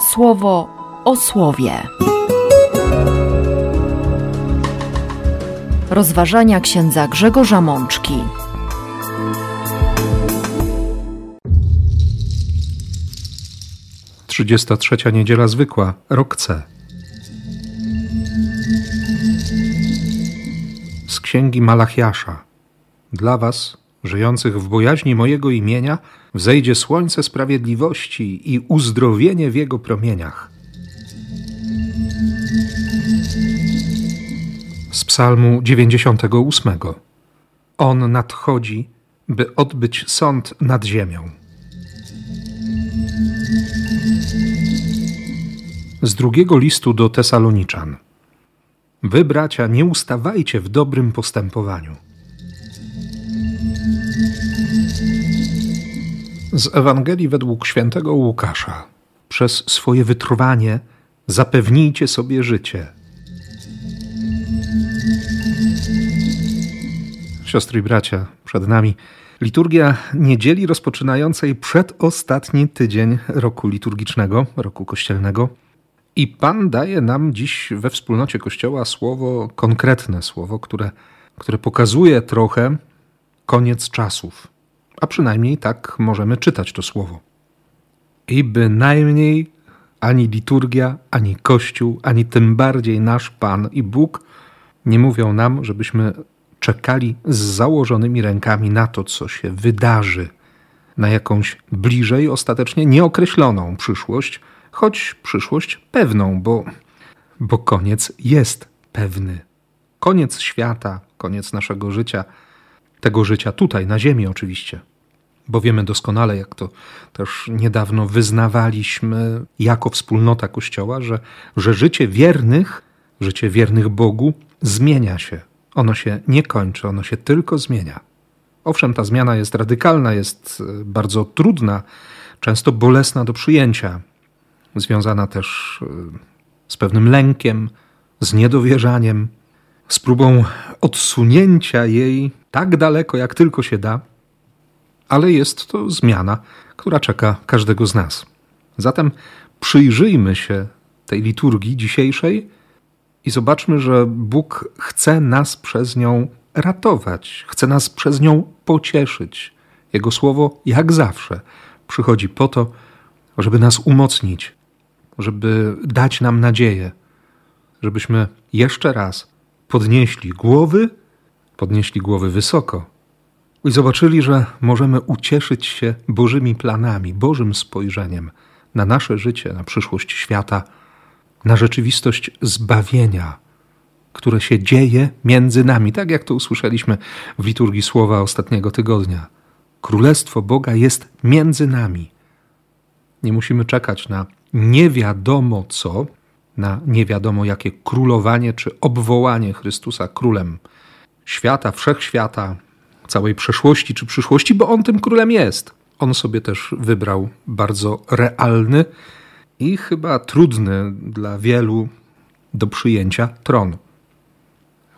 słowo o słowie. Rozważania księdza Grzegorza Mączki. Trzydziesta trzecia niedziela zwykła, rok C. Z księgi Malachiasza. Dla was, żyjących w bojaźni mojego imienia, wzejdzie słońce sprawiedliwości i uzdrowienie w jego promieniach. Z Psalmu 98. On nadchodzi, by odbyć sąd nad ziemią. Z drugiego listu do Tesaloniczan. Wy, bracia, nie ustawajcie w dobrym postępowaniu. Z Ewangelii według świętego Łukasza. Przez swoje wytrwanie zapewnijcie sobie życie. Siostry i bracia, przed nami liturgia niedzieli rozpoczynającej przedostatni tydzień roku liturgicznego, roku kościelnego. I Pan daje nam dziś we wspólnocie Kościoła słowo, konkretne słowo, które, które pokazuje trochę koniec czasów. A przynajmniej tak możemy czytać to słowo. I bynajmniej ani liturgia, ani Kościół, ani tym bardziej nasz Pan i Bóg nie mówią nam, żebyśmy czekali z założonymi rękami na to, co się wydarzy, na jakąś bliżej ostatecznie nieokreśloną przyszłość, choć przyszłość pewną, bo, bo koniec jest pewny. Koniec świata, koniec naszego życia, tego życia tutaj, na Ziemi oczywiście. Bo wiemy doskonale, jak to też niedawno wyznawaliśmy jako wspólnota Kościoła, że, że życie wiernych, życie wiernych Bogu zmienia się. Ono się nie kończy, ono się tylko zmienia. Owszem, ta zmiana jest radykalna, jest e, bardzo trudna, często bolesna do przyjęcia, związana też e, z pewnym lękiem, z niedowierzaniem, z próbą odsunięcia jej tak daleko, jak tylko się da, ale jest to zmiana, która czeka każdego z nas. Zatem przyjrzyjmy się tej liturgii dzisiejszej i zobaczmy, że Bóg chce nas przez nią ratować, chce nas przez nią pocieszyć. Jego słowo, jak zawsze, przychodzi po to, żeby nas umocnić, żeby dać nam nadzieję, żebyśmy jeszcze raz podnieśli głowy, podnieśli głowy wysoko i zobaczyli, że możemy ucieszyć się Bożymi planami, Bożym spojrzeniem na nasze życie, na przyszłość świata, na rzeczywistość zbawienia, które się dzieje między nami, tak jak to usłyszeliśmy w liturgii słowa ostatniego tygodnia. Królestwo Boga jest między nami. Nie musimy czekać na nie wiadomo co, na nie wiadomo jakie królowanie czy obwołanie Chrystusa królem świata, wszechświata, całej przeszłości czy przyszłości, bo on tym królem jest. On sobie też wybrał bardzo realny i chyba trudny dla wielu do przyjęcia tron.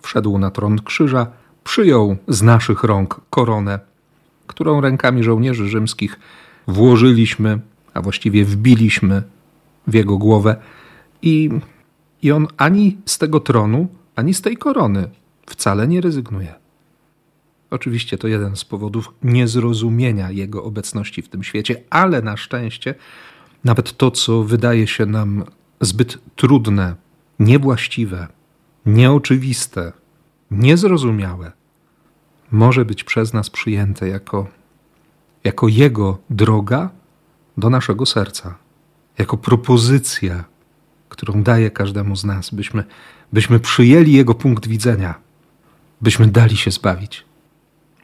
Wszedł na tron krzyża, przyjął z naszych rąk koronę, którą rękami żołnierzy rzymskich włożyliśmy, a właściwie wbiliśmy w jego głowę. I, I on ani z tego tronu, ani z tej korony wcale nie rezygnuje. Oczywiście to jeden z powodów niezrozumienia jego obecności w tym świecie, ale na szczęście nawet to, co wydaje się nam zbyt trudne, niewłaściwe, nieoczywiste, niezrozumiałe, może być przez nas przyjęte jako, jako Jego droga do naszego serca, jako propozycja, którą daje każdemu z nas, byśmy, byśmy przyjęli Jego punkt widzenia, byśmy dali się zbawić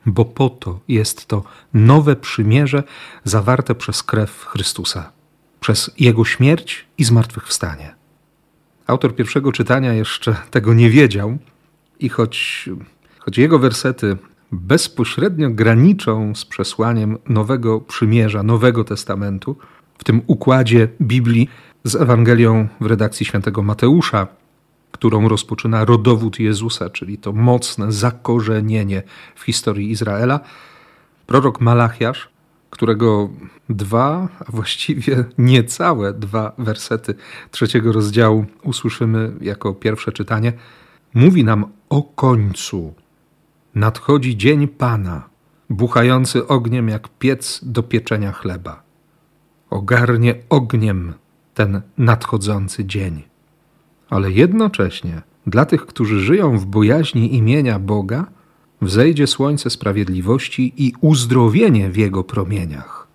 bo po to jest to nowe przymierze zawarte przez krew Chrystusa, przez Jego śmierć i zmartwychwstanie. Autor pierwszego czytania jeszcze tego nie wiedział i choć, choć jego wersety bezpośrednio graniczą z przesłaniem Nowego Przymierza, Nowego Testamentu, w tym układzie Biblii z Ewangelią w redakcji świętego Mateusza, którą rozpoczyna rodowód Jezusa, czyli to mocne zakorzenienie w historii Izraela, prorok Malachiasz, którego dwa, a właściwie niecałe dwa wersety trzeciego rozdziału usłyszymy jako pierwsze czytanie, mówi nam o końcu. Nadchodzi dzień Pana, buchający ogniem jak piec do pieczenia chleba. Ogarnie ogniem ten nadchodzący dzień. Ale jednocześnie dla tych, którzy żyją w bojaźni imienia Boga, wzejdzie słońce sprawiedliwości i uzdrowienie w jego promieniach.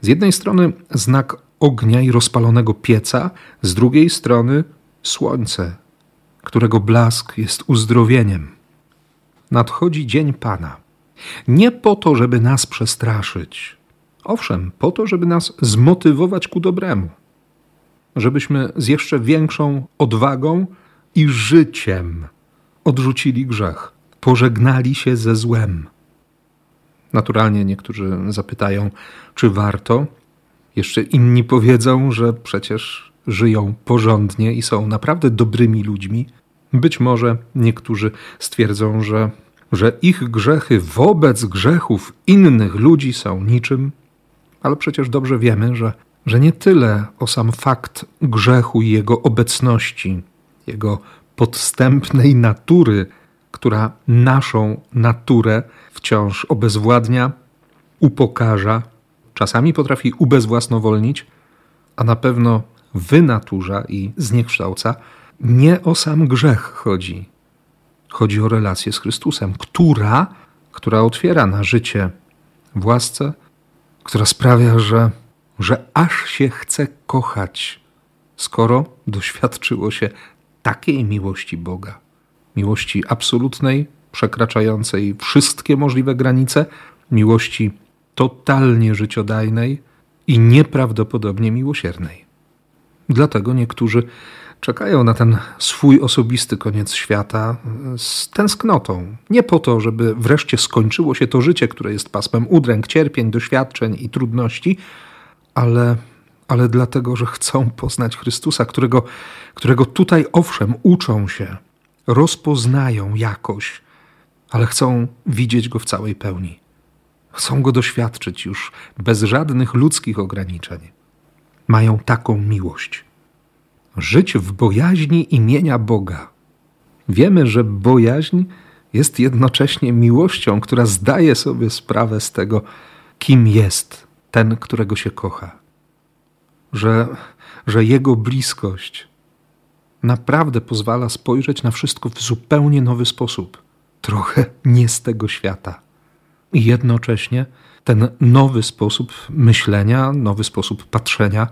Z jednej strony znak ognia i rozpalonego pieca, z drugiej strony słońce, którego blask jest uzdrowieniem. Nadchodzi dzień Pana. Nie po to, żeby nas przestraszyć, owszem, po to, żeby nas zmotywować ku dobremu, żebyśmy z jeszcze większą odwagą i życiem odrzucili grzech pożegnali się ze złem. Naturalnie niektórzy zapytają, czy warto. Jeszcze inni powiedzą, że przecież żyją porządnie i są naprawdę dobrymi ludźmi. Być może niektórzy stwierdzą, że, że ich grzechy wobec grzechów innych ludzi są niczym, ale przecież dobrze wiemy, że, że nie tyle o sam fakt grzechu i jego obecności, jego podstępnej natury która naszą naturę wciąż obezwładnia, upokarza, czasami potrafi ubezwłasnowolnić, a na pewno wynaturza i zniekształca. Nie o sam grzech chodzi. Chodzi o relację z Chrystusem, która, która otwiera na życie w łasce, która sprawia, że, że aż się chce kochać, skoro doświadczyło się takiej miłości Boga miłości absolutnej, przekraczającej wszystkie możliwe granice, miłości totalnie życiodajnej i nieprawdopodobnie miłosiernej. Dlatego niektórzy czekają na ten swój osobisty koniec świata z tęsknotą. Nie po to, żeby wreszcie skończyło się to życie, które jest pasmem udręk, cierpień, doświadczeń i trudności, ale, ale dlatego, że chcą poznać Chrystusa, którego, którego tutaj owszem uczą się, rozpoznają jakoś, ale chcą widzieć go w całej pełni. Chcą go doświadczyć już bez żadnych ludzkich ograniczeń. Mają taką miłość. Żyć w bojaźni imienia Boga. Wiemy, że bojaźń jest jednocześnie miłością, która zdaje sobie sprawę z tego, kim jest ten, którego się kocha. Że, że jego bliskość naprawdę pozwala spojrzeć na wszystko w zupełnie nowy sposób, trochę nie z tego świata. I jednocześnie ten nowy sposób myślenia, nowy sposób patrzenia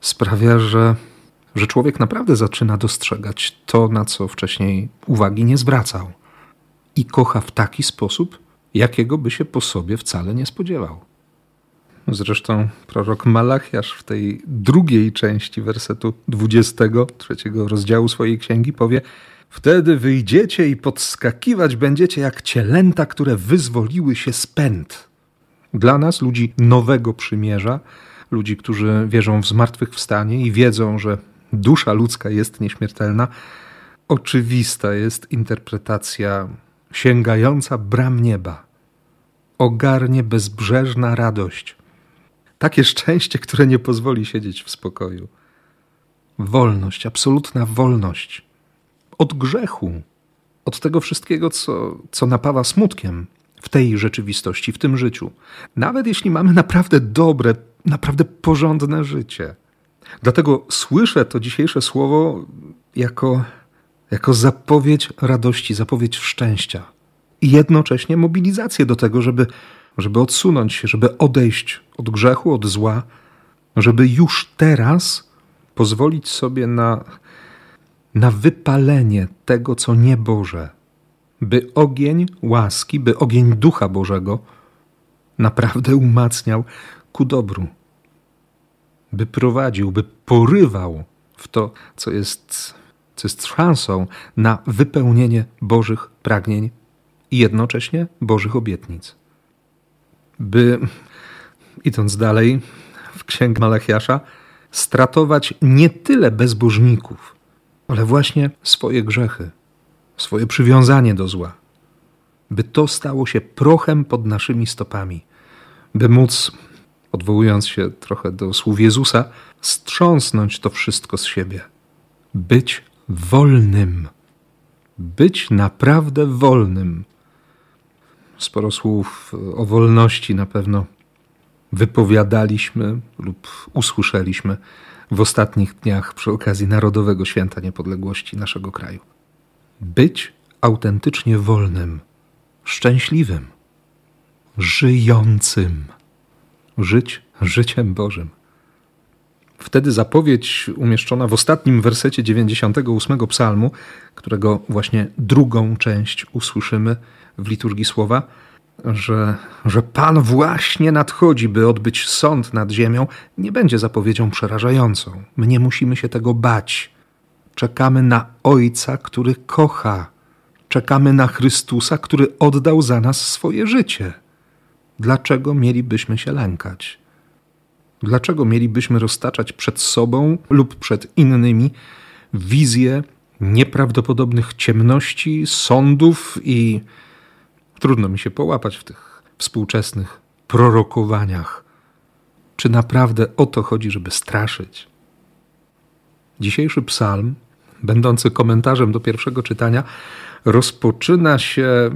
sprawia, że, że człowiek naprawdę zaczyna dostrzegać to, na co wcześniej uwagi nie zwracał. I kocha w taki sposób, jakiego by się po sobie wcale nie spodziewał. Zresztą prorok Malachiasz w tej drugiej części wersetu 23 rozdziału swojej księgi powie: Wtedy wyjdziecie i podskakiwać będziecie jak cielęta, które wyzwoliły się z pęd. Dla nas, ludzi nowego przymierza, ludzi, którzy wierzą w zmartwychwstanie i wiedzą, że dusza ludzka jest nieśmiertelna, oczywista jest interpretacja sięgająca bram nieba. Ogarnie bezbrzeżna radość takie szczęście, które nie pozwoli siedzieć w spokoju. Wolność, absolutna wolność od grzechu, od tego wszystkiego, co, co napawa smutkiem w tej rzeczywistości, w tym życiu. Nawet jeśli mamy naprawdę dobre, naprawdę porządne życie. Dlatego słyszę to dzisiejsze słowo jako, jako zapowiedź radości, zapowiedź szczęścia i jednocześnie mobilizację do tego, żeby żeby odsunąć się, żeby odejść od grzechu, od zła, żeby już teraz pozwolić sobie na, na wypalenie tego, co nieboże, by ogień łaski, by ogień Ducha Bożego naprawdę umacniał ku dobru, by prowadził, by porywał w to, co jest, co jest szansą na wypełnienie Bożych pragnień i jednocześnie Bożych obietnic by, idąc dalej w księgę Malachiasza, stratować nie tyle bezbożników, ale właśnie swoje grzechy, swoje przywiązanie do zła, by to stało się prochem pod naszymi stopami, by móc odwołując się trochę do słów Jezusa, strząsnąć to wszystko z siebie. Być wolnym. Być naprawdę wolnym. Sporo słów o wolności na pewno wypowiadaliśmy lub usłyszeliśmy w ostatnich dniach przy okazji Narodowego Święta Niepodległości naszego kraju. Być autentycznie wolnym, szczęśliwym, żyjącym, żyć życiem Bożym. Wtedy zapowiedź umieszczona w ostatnim wersecie 98 psalmu, którego właśnie drugą część usłyszymy w liturgii słowa, że, że Pan właśnie nadchodzi, by odbyć sąd nad ziemią, nie będzie zapowiedzią przerażającą. My nie musimy się tego bać. Czekamy na Ojca, który kocha. Czekamy na Chrystusa, który oddał za nas swoje życie. Dlaczego mielibyśmy się lękać? Dlaczego mielibyśmy roztaczać przed sobą lub przed innymi wizje nieprawdopodobnych ciemności, sądów i trudno mi się połapać w tych współczesnych prorokowaniach? Czy naprawdę o to chodzi, żeby straszyć? Dzisiejszy psalm, będący komentarzem do pierwszego czytania, rozpoczyna się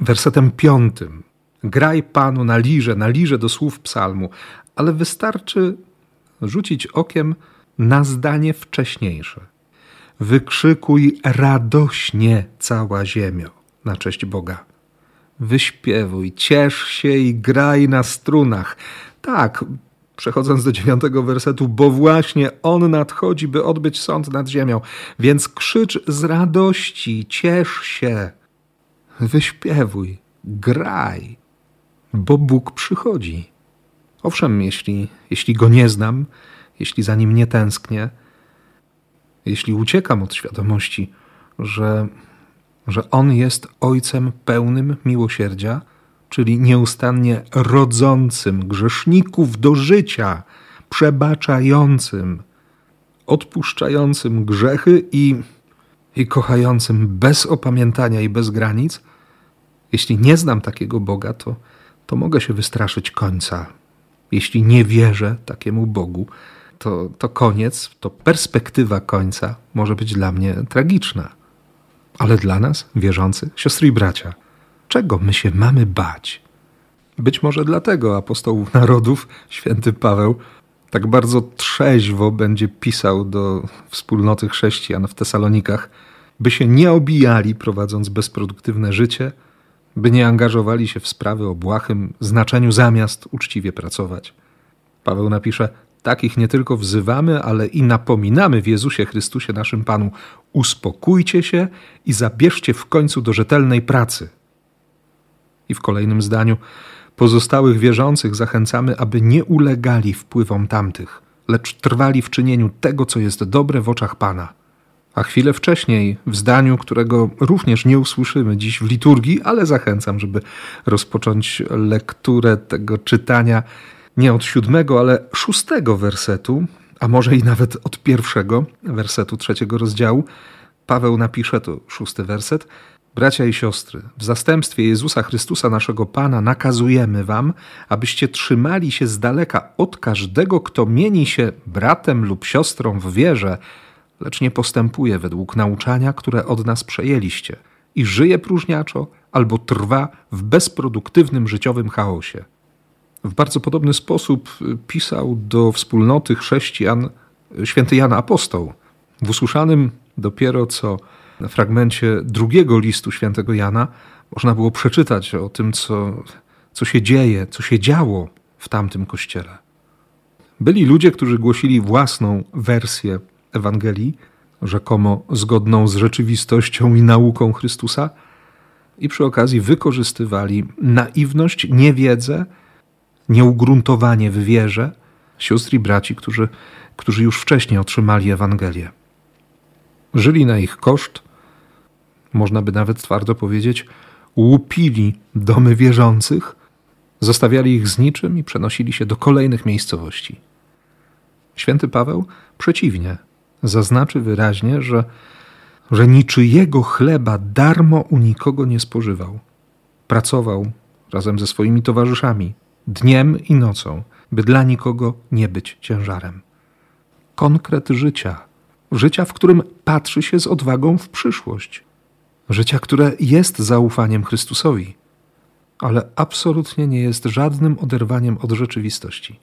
wersetem piątym. Graj Panu na lirze, na lirze do słów psalmu, ale wystarczy rzucić okiem na zdanie wcześniejsze. Wykrzykuj radośnie cała ziemio na cześć Boga. Wyśpiewuj, ciesz się i graj na strunach. Tak, przechodząc do dziewiątego wersetu, bo właśnie On nadchodzi, by odbyć sąd nad ziemią. Więc krzycz z radości, ciesz się, wyśpiewuj, graj, bo Bóg przychodzi. Owszem, jeśli, jeśli Go nie znam, jeśli za Nim nie tęsknię, jeśli uciekam od świadomości, że, że On jest Ojcem pełnym miłosierdzia, czyli nieustannie rodzącym grzeszników do życia, przebaczającym, odpuszczającym grzechy i, i kochającym bez opamiętania i bez granic, jeśli nie znam takiego Boga, to, to mogę się wystraszyć końca. Jeśli nie wierzę takiemu Bogu, to, to koniec, to perspektywa końca może być dla mnie tragiczna. Ale dla nas, wierzących, siostry i bracia, czego my się mamy bać? Być może dlatego apostołów narodów, święty Paweł, tak bardzo trzeźwo będzie pisał do wspólnoty chrześcijan w Tesalonikach, by się nie obijali, prowadząc bezproduktywne życie, by nie angażowali się w sprawy o błahym znaczeniu zamiast uczciwie pracować. Paweł napisze: Takich nie tylko wzywamy, ale i napominamy w Jezusie Chrystusie naszym Panu: uspokójcie się i zabierzcie w końcu do rzetelnej pracy. I w kolejnym zdaniu: Pozostałych wierzących zachęcamy, aby nie ulegali wpływom tamtych, lecz trwali w czynieniu tego, co jest dobre w oczach Pana. A chwilę wcześniej, w zdaniu, którego również nie usłyszymy dziś w liturgii, ale zachęcam, żeby rozpocząć lekturę tego czytania nie od siódmego, ale szóstego wersetu, a może i nawet od pierwszego wersetu trzeciego rozdziału, Paweł napisze to szósty werset. Bracia i siostry, w zastępstwie Jezusa Chrystusa, naszego Pana, nakazujemy Wam, abyście trzymali się z daleka od każdego, kto mieni się bratem lub siostrą w wierze, lecz nie postępuje według nauczania, które od nas przejęliście i żyje próżniaczo albo trwa w bezproduktywnym życiowym chaosie. W bardzo podobny sposób pisał do wspólnoty chrześcijan święty Jan Apostoł. W usłyszanym dopiero co fragmencie drugiego listu świętego Jana można było przeczytać o tym, co, co się dzieje, co się działo w tamtym kościele. Byli ludzie, którzy głosili własną wersję Ewangelii, rzekomo zgodną z rzeczywistością i nauką Chrystusa, i przy okazji wykorzystywali naiwność, niewiedzę, nieugruntowanie w wierze sióstr i braci, którzy, którzy już wcześniej otrzymali Ewangelię. Żyli na ich koszt, można by nawet twardo powiedzieć, łupili domy wierzących, zostawiali ich z niczym i przenosili się do kolejnych miejscowości. Święty Paweł przeciwnie, zaznaczy wyraźnie, że, że niczyjego chleba darmo u nikogo nie spożywał. Pracował razem ze swoimi towarzyszami dniem i nocą, by dla nikogo nie być ciężarem. Konkret życia, życia, w którym patrzy się z odwagą w przyszłość, życia, które jest zaufaniem Chrystusowi, ale absolutnie nie jest żadnym oderwaniem od rzeczywistości.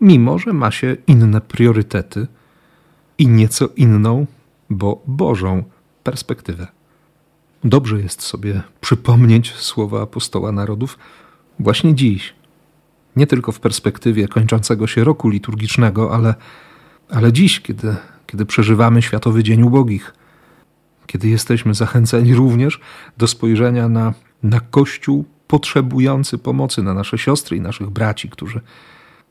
Mimo, że ma się inne priorytety i nieco inną, bo Bożą perspektywę. Dobrze jest sobie przypomnieć słowa apostoła narodów właśnie dziś. Nie tylko w perspektywie kończącego się roku liturgicznego, ale, ale dziś, kiedy, kiedy przeżywamy Światowy Dzień Ubogich, kiedy jesteśmy zachęceni również do spojrzenia na, na Kościół potrzebujący pomocy, na nasze siostry i naszych braci, którzy,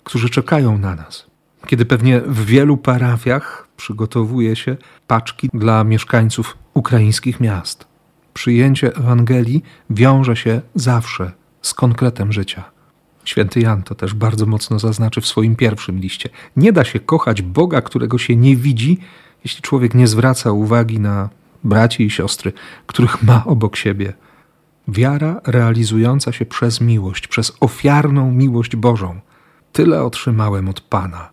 którzy czekają na nas. Kiedy pewnie w wielu parafiach przygotowuje się paczki dla mieszkańców ukraińskich miast. Przyjęcie Ewangelii wiąże się zawsze z konkretem życia. Święty Jan to też bardzo mocno zaznaczy w swoim pierwszym liście. Nie da się kochać Boga, którego się nie widzi, jeśli człowiek nie zwraca uwagi na braci i siostry, których ma obok siebie. Wiara realizująca się przez miłość, przez ofiarną miłość Bożą. Tyle otrzymałem od Pana.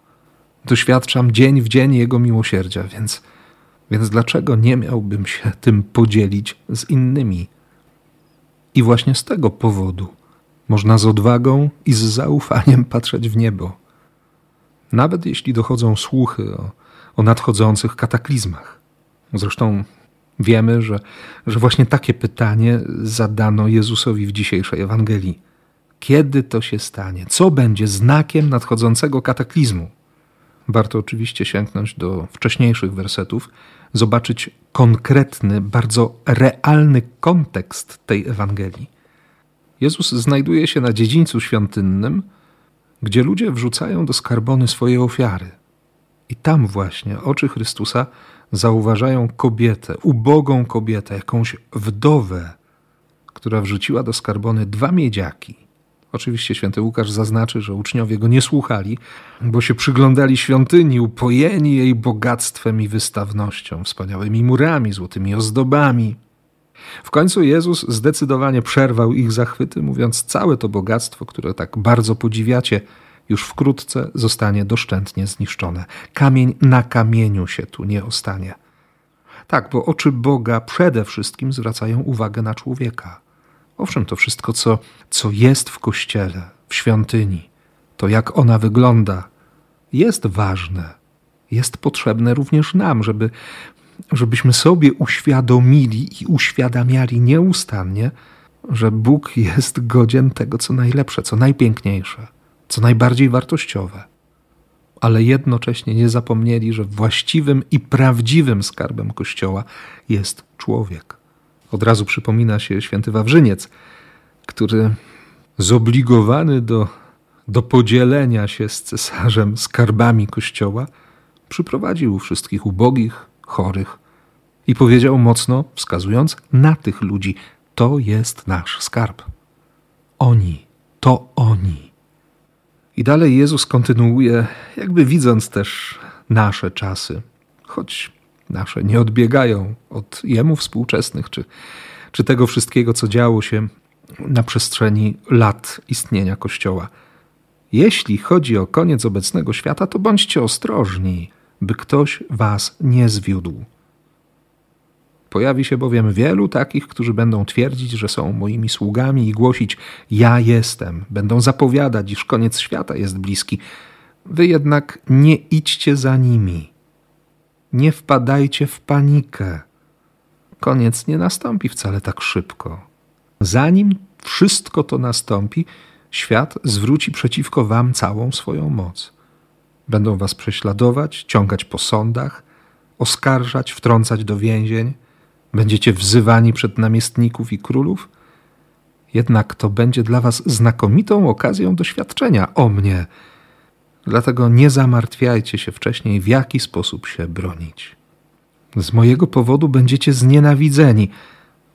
Doświadczam dzień w dzień Jego miłosierdzia, więc, więc dlaczego nie miałbym się tym podzielić z innymi? I właśnie z tego powodu można z odwagą i z zaufaniem patrzeć w niebo. Nawet jeśli dochodzą słuchy o, o nadchodzących kataklizmach. Zresztą Wiemy, że, że właśnie takie pytanie zadano Jezusowi w dzisiejszej Ewangelii. Kiedy to się stanie? Co będzie znakiem nadchodzącego kataklizmu? Warto oczywiście sięgnąć do wcześniejszych wersetów, zobaczyć konkretny, bardzo realny kontekst tej Ewangelii. Jezus znajduje się na dziedzińcu świątynnym, gdzie ludzie wrzucają do skarbony swoje ofiary. I tam właśnie oczy Chrystusa zauważają kobietę, ubogą kobietę, jakąś wdowę, która wrzuciła do skarbony dwa miedziaki. Oczywiście święty Łukasz zaznaczy, że uczniowie go nie słuchali, bo się przyglądali świątyni, upojeni jej bogactwem i wystawnością, wspaniałymi murami, złotymi ozdobami. W końcu Jezus zdecydowanie przerwał ich zachwyty, mówiąc: Całe to bogactwo, które tak bardzo podziwiacie, już wkrótce zostanie doszczętnie zniszczone. Kamień na kamieniu się tu nie ostanie. Tak, bo oczy Boga przede wszystkim zwracają uwagę na człowieka. Owszem, to wszystko, co, co jest w kościele, w świątyni, to jak ona wygląda, jest ważne, jest potrzebne również nam, żeby, żebyśmy sobie uświadomili i uświadamiali nieustannie, że Bóg jest godzien tego, co najlepsze, co najpiękniejsze co najbardziej wartościowe, ale jednocześnie nie zapomnieli, że właściwym i prawdziwym skarbem Kościoła jest człowiek. Od razu przypomina się święty Wawrzyniec, który zobligowany do, do podzielenia się z cesarzem skarbami Kościoła, przyprowadził wszystkich ubogich, chorych i powiedział mocno, wskazując na tych ludzi: To jest nasz skarb. Oni, to oni. I dalej Jezus kontynuuje, jakby widząc też nasze czasy, choć nasze nie odbiegają od Jemu współczesnych, czy, czy tego wszystkiego, co działo się na przestrzeni lat istnienia Kościoła. Jeśli chodzi o koniec obecnego świata, to bądźcie ostrożni, by ktoś was nie zwiódł. Pojawi się bowiem wielu takich, którzy będą twierdzić, że są moimi sługami i głosić: Ja jestem. Będą zapowiadać, iż koniec świata jest bliski. Wy jednak nie idźcie za nimi. Nie wpadajcie w panikę. Koniec nie nastąpi wcale tak szybko. Zanim wszystko to nastąpi, świat zwróci przeciwko wam całą swoją moc. Będą was prześladować, ciągać po sądach, oskarżać, wtrącać do więzień Będziecie wzywani przed namiestników i królów? Jednak to będzie dla Was znakomitą okazją doświadczenia o mnie. Dlatego nie zamartwiajcie się wcześniej, w jaki sposób się bronić. Z mojego powodu będziecie znienawidzeni.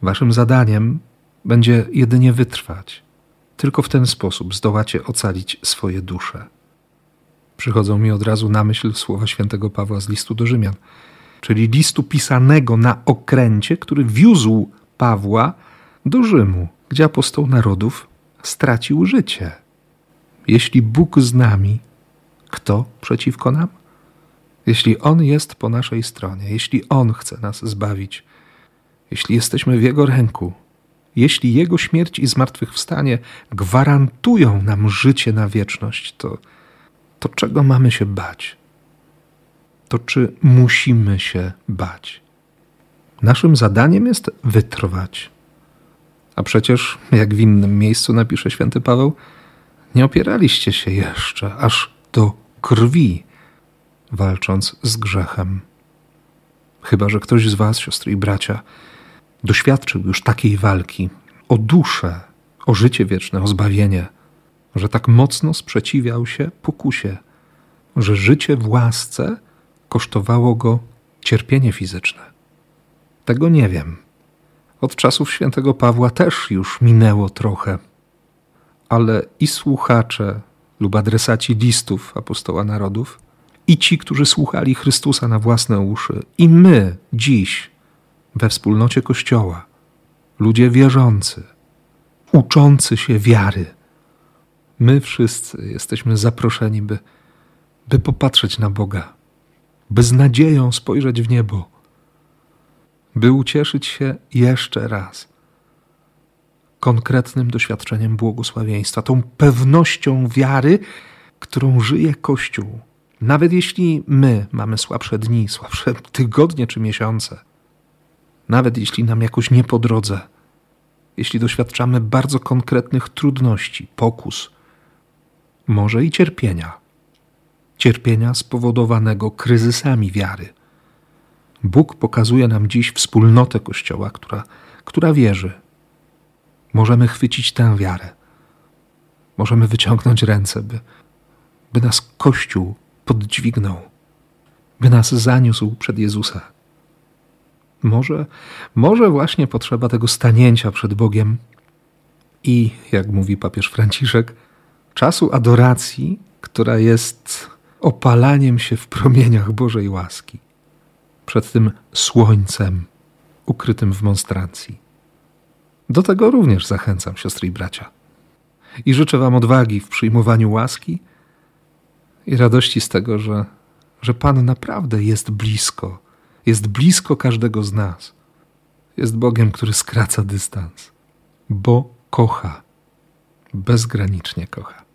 Waszym zadaniem będzie jedynie wytrwać. Tylko w ten sposób zdołacie ocalić swoje dusze. Przychodzą mi od razu na myśl słowa świętego Pawła z listu do Rzymian – czyli listu pisanego na okręcie, który wiózł Pawła do Rzymu, gdzie apostoł narodów stracił życie. Jeśli Bóg z nami, kto przeciwko nam? Jeśli On jest po naszej stronie, jeśli On chce nas zbawić, jeśli jesteśmy w Jego ręku, jeśli Jego śmierć i zmartwychwstanie gwarantują nam życie na wieczność, to, to czego mamy się bać? To czy musimy się bać? Naszym zadaniem jest wytrwać. A przecież, jak w innym miejscu napisze święty Paweł, nie opieraliście się jeszcze aż do krwi, walcząc z grzechem. Chyba, że ktoś z Was, siostry i bracia, doświadczył już takiej walki o duszę, o życie wieczne, o zbawienie, że tak mocno sprzeciwiał się pokusie, że życie w łasce kosztowało go cierpienie fizyczne. Tego nie wiem. Od czasów świętego Pawła też już minęło trochę, ale i słuchacze lub adresaci listów apostoła narodów, i ci, którzy słuchali Chrystusa na własne uszy, i my dziś we wspólnocie Kościoła, ludzie wierzący, uczący się wiary, my wszyscy jesteśmy zaproszeni, by, by popatrzeć na Boga, by z nadzieją spojrzeć w niebo, by ucieszyć się jeszcze raz konkretnym doświadczeniem błogosławieństwa, tą pewnością wiary, którą żyje Kościół. Nawet jeśli my mamy słabsze dni, słabsze tygodnie czy miesiące, nawet jeśli nam jakoś nie po drodze, jeśli doświadczamy bardzo konkretnych trudności, pokus, może i cierpienia, cierpienia spowodowanego kryzysami wiary. Bóg pokazuje nam dziś wspólnotę Kościoła, która, która wierzy. Możemy chwycić tę wiarę. Możemy wyciągnąć ręce, by, by nas Kościół poddźwignął, by nas zaniósł przed Jezusa. Może, może właśnie potrzeba tego stanięcia przed Bogiem i, jak mówi papież Franciszek, czasu adoracji, która jest opalaniem się w promieniach Bożej łaski, przed tym słońcem ukrytym w monstrancji. Do tego również zachęcam siostry i bracia. I życzę Wam odwagi w przyjmowaniu łaski i radości z tego, że, że Pan naprawdę jest blisko, jest blisko każdego z nas. Jest Bogiem, który skraca dystans, bo kocha, bezgranicznie kocha.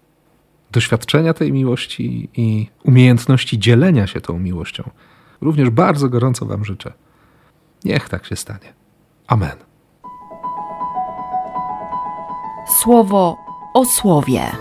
Doświadczenia tej miłości i umiejętności dzielenia się tą miłością również bardzo gorąco Wam życzę. Niech tak się stanie. Amen. Słowo o słowie.